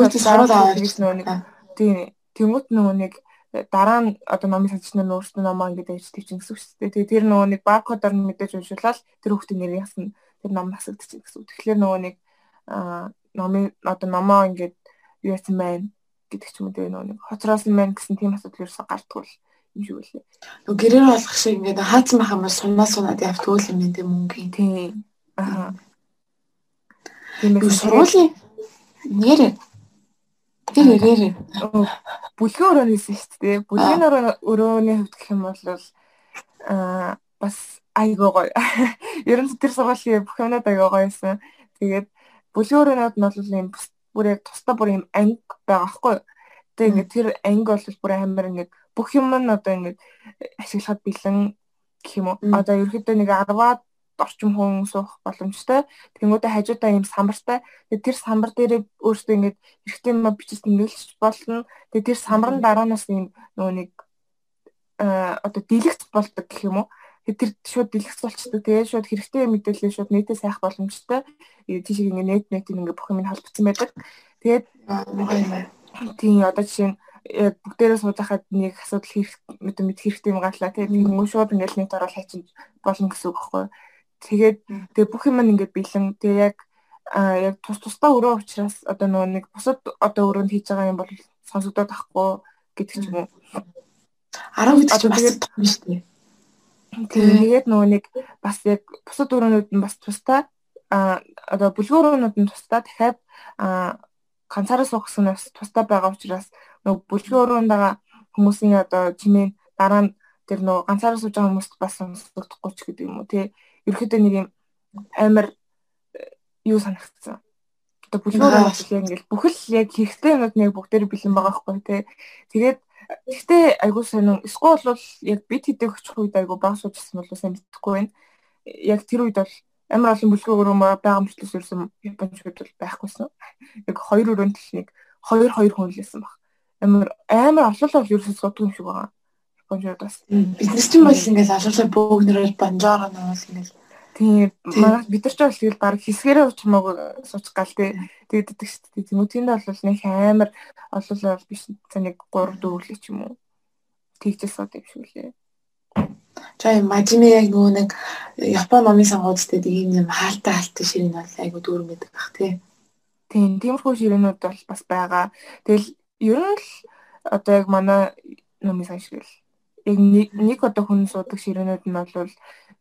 нөгөө нэг тийм тэнгууд нөгөө нэг дараа нь одоо номын сангчны өөрсдөө номоо ингээд авч тавьчих гэсэн үг шүү дээ. Тэгээ тэр нөгөө нэг баркодоор нь мэдээж уншуулаад тэр хүүхдийн нэрийг ясна тэр ном насагдчих гэсэн үг. Тэгэхээр нөгөө нэг номын одоо номоо ингээд юу яасан байна гэдэг ч юм уу тэгээ нэг хоцроос нь мэн гэсэн тийм асуудал ерөөсө гардггүй юм шиг үлээ. Нөгөө гэрээр болох шиг ингээд хаацсан байх юм бол сунаа сунаад явтгүй юм энэ мөнгөний. Тийм. Аа. Тийм ээ сургуулийн нэр Тэр ярээр. Бүлгийн өрөө хийсэн шүү дээ. Бүлгийн өрөөний хувьд гэх юм бол аа бас айгуу гоё. *laughs* Ер нь тэр сургуулийн бүх юмнууд айгуу гоё байсан. Тэгээд бүлгийн өрөөнүүд нь бол юм бүр яг тусдаа бүр юм анги байгаа байхгүй. Тэгээд ингээд тэр анги бол бүр амар ингээд бүх юм нь одоо ингээд ашиглахад бэлэн гэх юм уу. Одоо ерөөхдөө нэг 10-аад орчим хүн суух боломжтой. Тэнгүүдээ хажуудаа ийм самбартай. Тэгээд тэр самбар дээрээ өөртөө ингээд эргэтэй юм бичиж тэмдэглэж болно. Тэгээд тэр самбарын дараанаас ийм нөгөө нэг а одоо дэлгэц болдог гэх юм уу. Тэгээд тэр шууд дэлгэц болчдөг. Тэгээд шууд хэрэгтэй мэдээлэл шууд нийтээ сайх боломжтой. Тийшээ ингээд нет нет ингээд бүх юм холбогдсон байдаг. Тэгээд тийм одоо жишээ нь яг бүгдээрээ сууж хахад нэг асуудал хэрэг мэд хэрэгтэй юм гатлаа тийм хүмүүс шууд ингээл нэг дөрөөл хайчин болно гэсэн үг байхгүй. Тэгээд тэгээ бүх юм ингээд бэлэн тэгээ яг яг тус тусдаа өрөө учраас одоо нөгөө нэг бусад одоо өрөөнд хийж байгаа юм бол сонсогдоод ахгүй гэдэг ч юм уу. 10 гэдэг чинь бас том шүү дээ. Тэгээд нөгөө нэг бас яг бусад өрөөнүүд нь бас тусдаа а одоо бүлгүүр өрөөнүүд нь тусдаа дахиад а ганцаараа суух гэсэн нь бас тусдаа байгаа учраас нөгөө бүлгийн өрөөнд байгаа хүмүүсийн одоо чимээ дараа нь тэр нөгөө ганцаараа сууж байгаа хүмүүст бас сонсогдохгүй ч гэдэг юм уу тий. Ерөөхдөө нэг юм амар э, юу санагдсан. Одоо яг ингээл бүхэл яг хэрэгтэй юмуд нэг бүгдээр бэлэн байгаа байхгүй тий. Тэгээд гэхдээ айгуу сонин эсвэл бол яг бит хэдэг өчх үед айгуу баг суужсэн бол сайн мэдэхгүй байна. Яг тэр үед бол амар олон өрөө байгаа мөртлөөс ерсэн японочууд бол байхгүйсэн. Яг хоёр өрөөнд л нэг хоёр хоёр хүн лээсэн баг амар амар орлуулал ерөөсөө зодгүй юм шиг байгаа. Японууд бас. Бид нар ч юм бол ингээл орлуулал бөөгнөрөөр банжаар нуул ингээл Тийм манай бид нар ч бол тэгэл баг хэсгэрээ уучмаг суучих гал тий тэгээд идэг шүү дээ. Тэмүүтэнд бол нэг амар ололол биш нэг 3 4 ч юм уу. Тэгжээс сууд юм шиг лээ. Чай мажиме яг нөгөө нэг Япон номын сонгуультай тийм юм хаалтай хаалтай ширээ нь бол айгу дүүр мэддэг бах тий. Тийм тиймэрхүү ширээнүүд бол бас байгаа. Тэгэл ер нь л одоо яг манай номын сан шиг л яг нэг одоо хүн суудаг ширээнүүд нь бол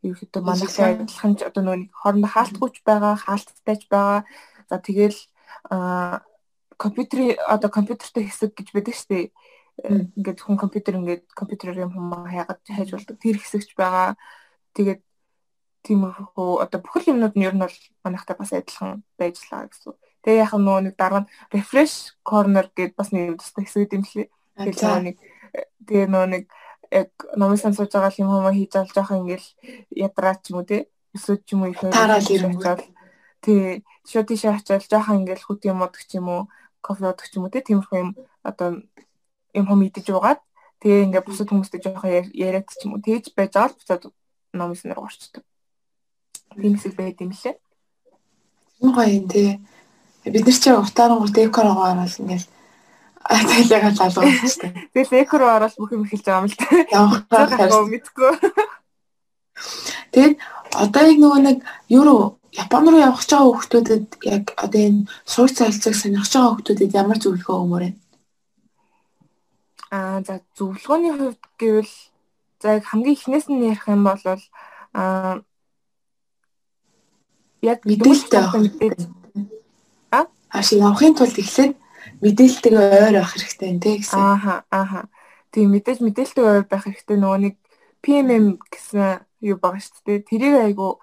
ерөөхдөө манайхтай адилхан одоо нөгөө хоорондоо хаалтгүйч байгаа, хаалттайч байгаа. За тэгэл а компьютер одоо компьютертэй хэсэг гэж байдаг шүү дээ. Ингээд хүн компьютер ингээд компьютерээр юм хүмүүс хаягаад хайж болдог. Тэр хэсэгч байгаа. Тэгээд тиймэрхүү одоо бүхэл юмнууд нь ер нь бол манайхтай бас адилхан байж лаа гэсэн. Тэгээ яг нөгөө нэг дараа нь refresh corner гэдээ бас нэг тустай хэсэг юм лээ. Тэгээ нэг тэгээ нөгөө нэг яг номын сууж байгаа юм хүмүүс хийж олж байгаа ингээл ядраа ч юм уу те? Эсвэл ч юм уу их тараал ирвэл тий. Шууд тийшээ очиад жоохон ингээл хүт юм удаг ч юм уу? Кофе удаг ч юм уу те? Тиймэрхүү юм одоо юм хом идэж уугаад тэгээ ингээд бусад хүмүүстэй жоохон яриад ч юм уу? Тэгж байж байгаа л буцаад номын руу орчдөг. Тийм хэсэг байд юм лээ. Энэ гоё юм тий бид нар чи утаарангуут декор аваад бол ингээл тайлгаа залгуулчихсан. Тэгэл декор ороод бүх юм эхэлж байгаа юм л та. Явах мэдгүй. *laughs* Тэгээд одоо яг нөгөө нэг юу Япон руу явах гэж байгаа хүүхдүүдэд яг одоо энэ сурц солилцоог сонирхож байгаа хүүхдүүдэд ямар зөвлөгөө өгмөр вэ? Аа за зөвлөгөөний хувьд гэвэл за яг хамгийн ихнээс нь ярих юм бол аа яг мэдээлэлтэй мэдээж Хаашаа явахын тулд эхлээд мэдээлэлтэйг ойр байх хэрэгтэй те гэсэн. Ааха ааха. Тийм мэдээж мэдээлэлтэй ойр байх хэрэгтэй нөгөө нэг PMM гэсэн юу байгаа шүү дээ. Тэрийг айгу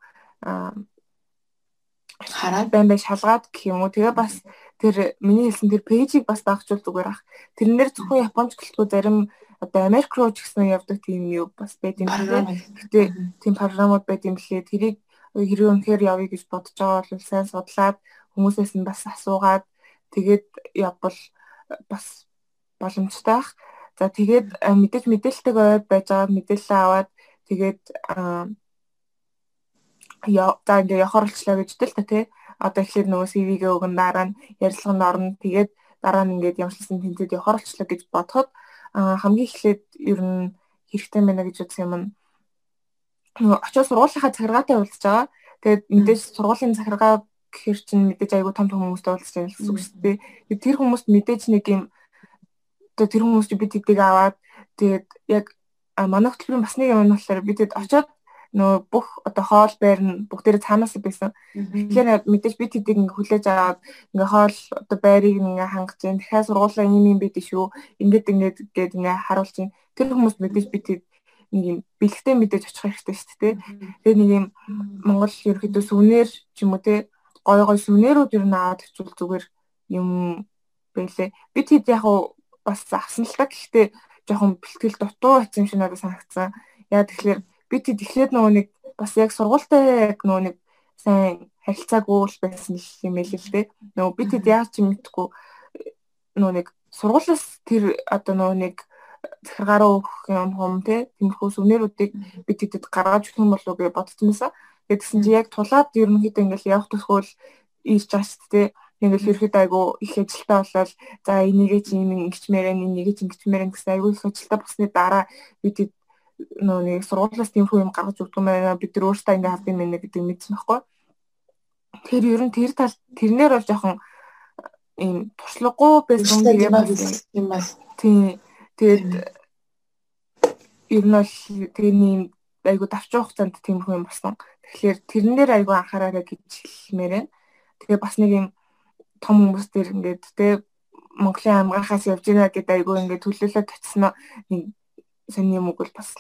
хараад байн бай шалгаад гэх юм уу. Тэгээ бас тэр миний хэлсэн тэр пэйжийг бас дагчвал зүгээр ах. Тэрнэр зөвхөн японч гэлтгүй зарим одоо Америк руу ч гэсэн явдаг тийм юу бас байд юм лээ. Гэтэ тийм програмууд байд юм лээ. Тэрийг хэрэг үнэхээр явъя гэж бодож байгаа бол сайн судлаад хүмүүсээс нь бас асуугаад тэгээд явбал бас боломжтой бах. За тэгээд мэдээж мэдээлэлтэйг байж байгаа мэдээлэл аваад тэгээд яа за ингээ явахаар болчлаа гэж тэл та тий. Одоо ихлээр нөгөө CV-гээ өгөн дараа нь ярилцлаганд орно. Тэгээд дараа нь ингээд ямшлсан тэнцэд явахаар болчлаа гэж бодоход хамгийн эхлээд ер нь хэрэгтэй байна гэж үзсэн юм нь нөгөө очиж сургуулийнхаа захиргаатай уулзж байгаа. Тэгээд мэдээж сургуулийн захиргаа гэхэр чинь мэдээж айгүй том том хүмүүстэй уулзч байгаа гэсэн үг шүү дээ. Тэр хүмүүст мэдээж нэг юм одоо тэр хүмүүс би тэдийг аваад тэгээд яг манай хөтөлбөрийн бас нэг юм нь болохоор би тэгэд очиод нөгөө бүх одоо хоол байр нь бүгдээрээ цаанаас байсан. Тэгэхээр мэдээж бид хэдийг ингээ хүлээж аваад ингээ хоол одоо байрыг ингээ хангаж जैन. Дахиад сургуулаа ийм юм бид шүү. Ингээд ингээд гээд ингээ харуулж जैन. Тэр хүмүүс мэдээж бид хэд нэг юм бэлгтэй мэдээж очих хэрэгтэй шүү дээ. Тэгээ нэг юм Монгол ерөөхдөө сүнээр ч юм уу те гой гой сүнээрүүд ер нь аваад очивол зүгээр юм байлээ. Бид хэд яг бас авсан л та гэхдээ жоохон бэлтгэл дутуу байсан юм шиг надад санагдсан. Яа тэгэхээр бид хэд эхлээд нөгөө нэг бас яг сургуультай яг нөгөө нэг сайн харилцаагүй л байсан юм л л дээ. Нөгөө бид хэд яаж ч мэдгүй нөгөө нэг сургуулиас тэр одоо нөгөө нэг захиргаараа өгөх юм хом те тиймэрхүү сүнэрүүдийг бид хэдэд гаргаж өгөх юм болов уу гэж бодсон байсан. Тэгсэн чи яг тулаад ерөнхийдөө ингээл явах төсөөл ирж байгаа шүү дээ. Ингээл ерөөхдөө айгу их ажилтаа болол за энийгээ чи юм ингэчмээрэн энийгээ чи ингэчмээрэн гэсэн айгу их ажилтаа болсны дараа бид нөө нэг сургуулиас тиймэрхүү юм гаргаж өгдөг юм байна. Бид нар өөрсдөө ингээ авдаг юм гэдэг мэдсэн байхгүй. Тэр ер нь тэр тал тэрнэр бол жоохон ийм туршлагагүй байсан юм байна. Тийм. Тэгээд ер нь бол тэрний айгу давчрах хугацаанд тиймэрхүү юм болсон. Тэгэхээр тэрэн дээр айгу анхаараарай гэж хэлмээр байна. Тэгээ бас нэг юм том хүмүүс дээр ингээд тэ Монголын амгахаас явж байна гэдэг айгу ингээд төлөөлөд очсон нэг сони юм уу бас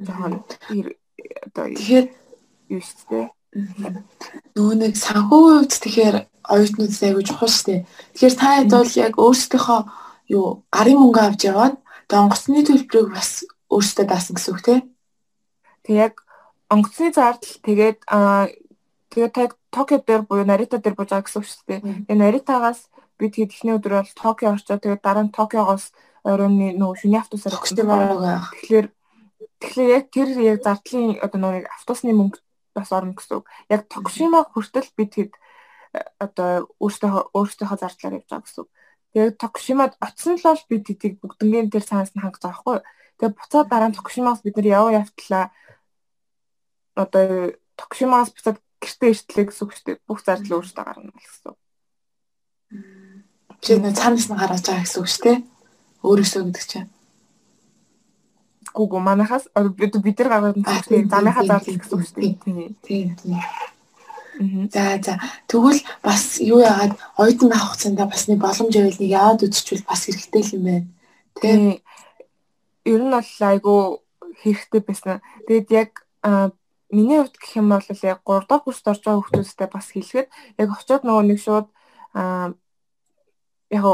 жоохон одоо тэгэхээр юу шүү дээ. Нөгөө нэг санхүүгийн хувьд тэгэхээр оюутнууд айгу чухал шүү дээ. Тэгэхээр та хэд бол яг өөрсдийнхөө юу гарын мөнгө авч яваад тэгээ онгоцны төлбөрийг бас өөрсдөө даасан гэсэн үг тийм. Тэг яг онгоцны зардал тэгээд тэгээд Токио дээр буюу Нарита дээр бууж байгаа гэсэн үг шүү дээ. Тэгээ Наритагаас бид хэд ихний өдөр бол Токио орчоо тэгээд дараа нь Токиогоос оройны нөгөө шүний автобусаар өгсөн байгаа. Тэгэхээр тэгэхээр яг тэр яг зардлын одоо нөгөө автобусны мөнгө бас орно гэсэн үг. Яг Токшима хүртэл бид хэд э, одоо өөртөө өөртөөхөө зардлаар явж байгаа гэсэн үг. Тэгээд Токшимад очсон л бол бид хэдийг бүгднгийн тэр цаанаас нь хангаж байгаа хгүй. Тэгээд буцаад дараа нь Токшимаас бид нар яваа явтлаа одоо Токшимаас буцаад гэртээ иртлээ гэсэн үг шүү дээ. Бүх зардал өөртөө гарна гэсэн үг. Чи нэ цаанаас нь гаргаж байгаа гэсэн үг шүү дээ өөрөөсөө гэдэг чинь. Гүгү манахаас бид бид нар гаргаад байгаа замынхаа зардал гэсэн үг шүү дээ. Тийм тийм. За за тэгвэл бас юу яагаад оюутан байх хугацаанд бас нэг боломж байвал нэг яваад үзчихвэл бас хэрэгтэй юм байна. Тийм. Ер нь бол айгу хэрэгтэй байсан. Тэгэд яг миний хувьд гэх юм бол яг 3 дахь курст орж байгаа хүмүүстэй бас хэлэхэд яг очиод нөгөө нэг шууд яг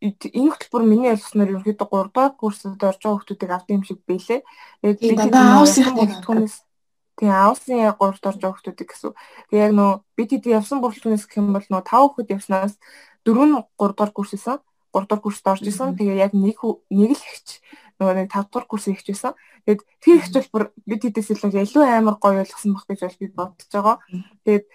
энэ хөтөлбөр миний ойлгосноор ерөнхийдөө 3 дахь курсд орж байгаа хүмүүсийг авдаг юм шиг байлээ. Яг би түүнээс тийм аавсын яг 3-т орж байгаа хүмүүсийг гэсэн. Тэгээ яг нөө бид хэд явсан бүрэлдэхүүнээс гэх юм бол нөө 5 хүүхэд явснаас 4 нь 3 дахь курс исэн. 3 дахь курст орж исэн. Тэгээ яг нэг нэг л ихч нөгөө нэг 5 дахь курс ихч байсан. Тэгээд тэр ихч бол бүр бид хэдээс илүү илүү амар гоё ойлгосон баг гэж би бодож байгаа. Тэгээд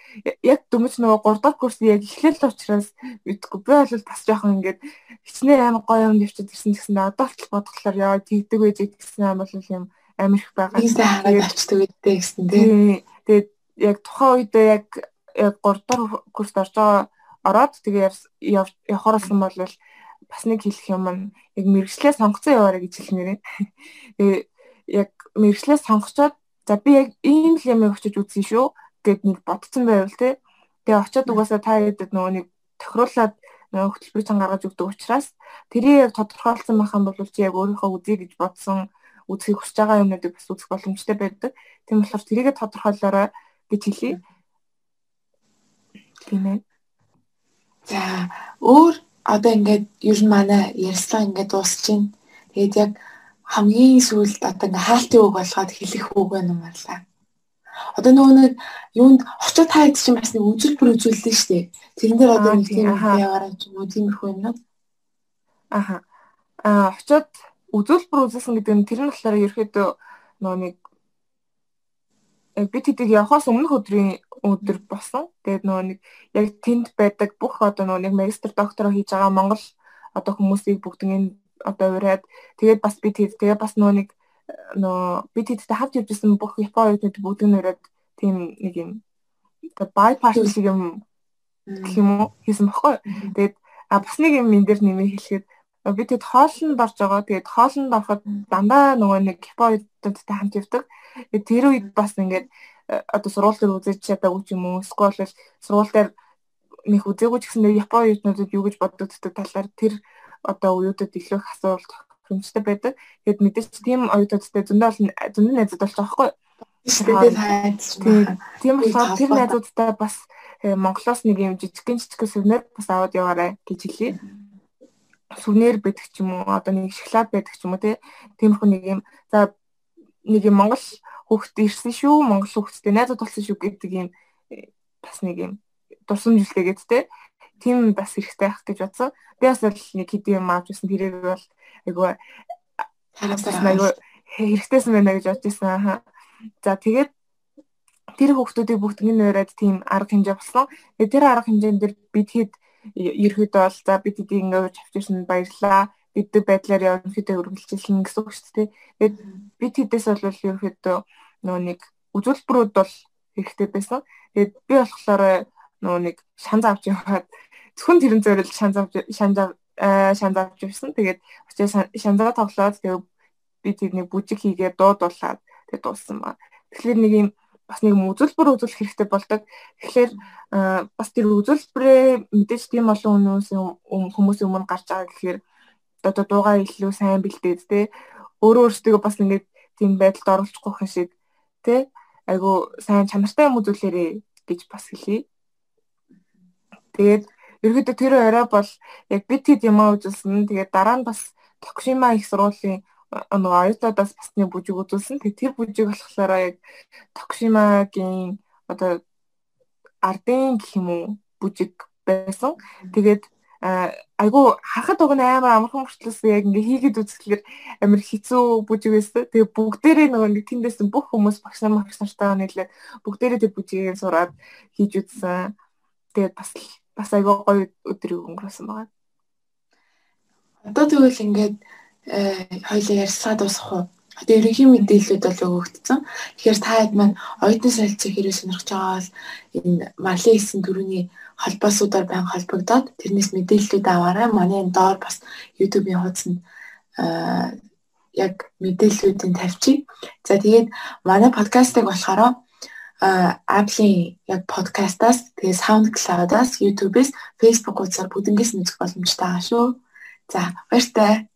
яг дүмж нөгөө 3 дахь курс яг эхлэл учраас мэдгүй би бол бас жоохон ингээд хичнээн амар гоё юм явчихад ирсэн гэсэн одоо л бодглохлоор яа тэгдэг байж гэсэн юм бол юм амар их байгаа. Хараад авчдаг үедээ гэсэн тийм. Тэгээд яг тухайн үедээ яг яг 3 дахь курст орж байгаа ороод тэгээ явахаарсан бол бас нэг хэлэх юм нь яг мэрэгчлээ сонгоцсон яваарэ гэж хэлмээрээ. *laughs* Тэгээ яг мэрэгчлээ сонгочоод за би яг ийм л юм өгчөж үзье шүү гэд нэг бодсон байвал те. Тэгээ очиод угаасаа та яадаг нөгөө нэг тохируулаад нөгөө хөтөлбөрийг цан гаргаж өгдөг учраас тэрийг яг тодорхойлсон юм бол чи яг өөрийнхөө үзье гэж бодсон үзхийг хүсэж байгаа юмнуудыг бас үзэх боломжтой байдаг. Тийм болохоор тэрийгэ тодорхойлоорой гэж хэлье. Тийм ээ. За өөр одоо ингээд ер нь манай ярьслага ингээд дуусч байна. Тэгээд яг хамгийн сүүлд одоо ингээд хаалтын үг болгоод хэлэх үг байна юм байна. Одоо нөгөө нэг юунд очоод таад чинь бас нэг үзүүлбэр үзүүллээ шүү дээ. Тэрэн дээр одоо нэг тийм яваараа ч юм уу тиймэрхүү юм уу? Аха. Аа очоод үзүүлбэр үзүүлсэн гэдэг нь тэр нь болохоор ерөөхдөө нөгөө нэг бид хэдийг явахаас өмнөх өдрийн өдөр болсон. Тэгээд нөгөө нэг яг тэнд байдаг бүх одоо нөгөө нэг магистр доктороо хийж байгаа Монгол одоо хүмүүсийг бүгднийг одоо ураад тэгээд бас бид хэд тэгээд бас нөгөө нэг нөгөө бид хэдтэй хавж явжсэн бүх Японы хүмүүс бүгднийг ураад тийм нэг юм bypass шиг юм гэх юм уу хийсэн баггүй. Тэгээд а бас нэг юм энэ дээр нэмээ хэлэхэд бид хэд хоолнд орж байгаа. Тэгээд хоолнд ороход дандаа нөгөө нэг Японы хүмүүстэй хамт явдаг. Тэр үед бас ингээд э, одоо сургууль дээр үзэж чадаагүй ч юм уу эсвэл сургууль дээр нэг үзээгүй ч гэсэн Японы юутнуудад юу гэж боддог талаар тэр одоо уюутад илүү их асуулт хэмжтэй байдаг. Тэгэд мэдээж тийм оюутуудтай зөндөө зөндөө найзууд болж байгаа хгүй. Тийм болохоор тэр найзуудтай бас э, Монголоос нэг юм жижигхэн жижигхэн сүрнээр бас аваад яваарай гэж хэлье. Сүрнээр байдаг ч юм уу одоо нэг шоколад байдаг ч юм уу тиймэрхүү нэг юм за нэг юм Монгол хүүхэд ирсэн шүү Монгол хүүхэдтэй найзууд болсон шүү гэдэг юм э, бас нэг юм дурсамжлээгээд те тийм бас хэрэгтэй байх гэж бодсон. Би бас нэг хэдийн юм авч ирсэн тэрийг бол хараас айгу хэрэгтэйсэн байна гэж бодож ирсэн. За тэгээд тэр хүүхдүүдийг бүгднийг нойроод тийм арга хэмжээ болсон. Тэгээд тэр арга хэмжээнд дэр бид хэд ерөөдөө бол за бид хэдийг ингээд авчирсан баярлаа. Бидний байдлаар ерөнхийдөө үргэлжилсэн гэсэн үг шүү дээ. Тэгээд бид хэдээс бол ерөөдөө нөгөө нэг үзүүлбэрүүд бол хэрэгтэй байсан. Тэгээд би болохоор нөгөө нэг шанз авч яваад зөвхөн тэрэн зориул шанз авч шанз шанз авч явсан. Тэгээд очиж шанзаа тоглоод тэгээд би тэрний бүжиг хийгээд дуудуулаад тэгээд дууссан ба. Тэгэхээр нэг юм бас нэг үзүүлбэр үзүүлэх хэрэгтэй болдог. Тэгэхээр бас тэр үзүүлбэрээ мэдээж тийм олон хүмүүс хүмүүсийн өмнө гарч байгаа гэхээр одоо дуугаа илүү сайн бэлдээд те өөрөө өөрсдөө бас ингээд тийм байдалд оруулахгүй хин шиг те айгу сайн чанартай юм үзүүлээрэ гэж бас хэлье. Тэгээд ерөөдөө тэр орой бол яг бид хэд юм үзүүлсэн. Тэгээд дараа нь бас Токшима их сургуулийн нөгөө оюутнуудаас бас нэг бүжиг үзүүлсэн. Тэгээд тэр бүжиг болохоор яг Токшимагийн одоо ардын гэх юм уу бүжиг байсан. Тэгээд айгу хахад уг нь амар амархан мөртлөөс яг ингээ хийгээд үзэхлээр амар хэцүү бүжиг байсан. Тэгээ бүгдээрээ нөгөө нэг тэндээс бүх хүмүүс багш нар багш нартайгаа нийлээд бүгдээрээ тэр бүжигийг сураад хийж үзсэн. Тэгээд бас бас айгүй гоё өдрийг өнгөрөөсөн байгаа. Одоо тэгвэл ингээд э, хоёлаа ярьсаа дуусах уу? Одоо ерөнхий мэдээлэлүүд бол өгөгдсөн. Тэгэхээр та хэд маань оюутны солилцоог хэрэг сонирхож байгаа бол энэ Марли хийсэн дөрөвний холбоосуудаар байн холбогдоод тэрнээс мэдээллүүд аваарай. Манай энэ доор бас YouTube-ийн хуудсанд яг мэдээллүүдийг тавьчих. За тэгээд манай подкастыг болохоор Apple-ийн яг подкастаас тэгээ SoundCloud-аас YouTube-с Facebook хуудасаар бүгднгээс үзэх боломжтой байгаа шүү. За баяртай.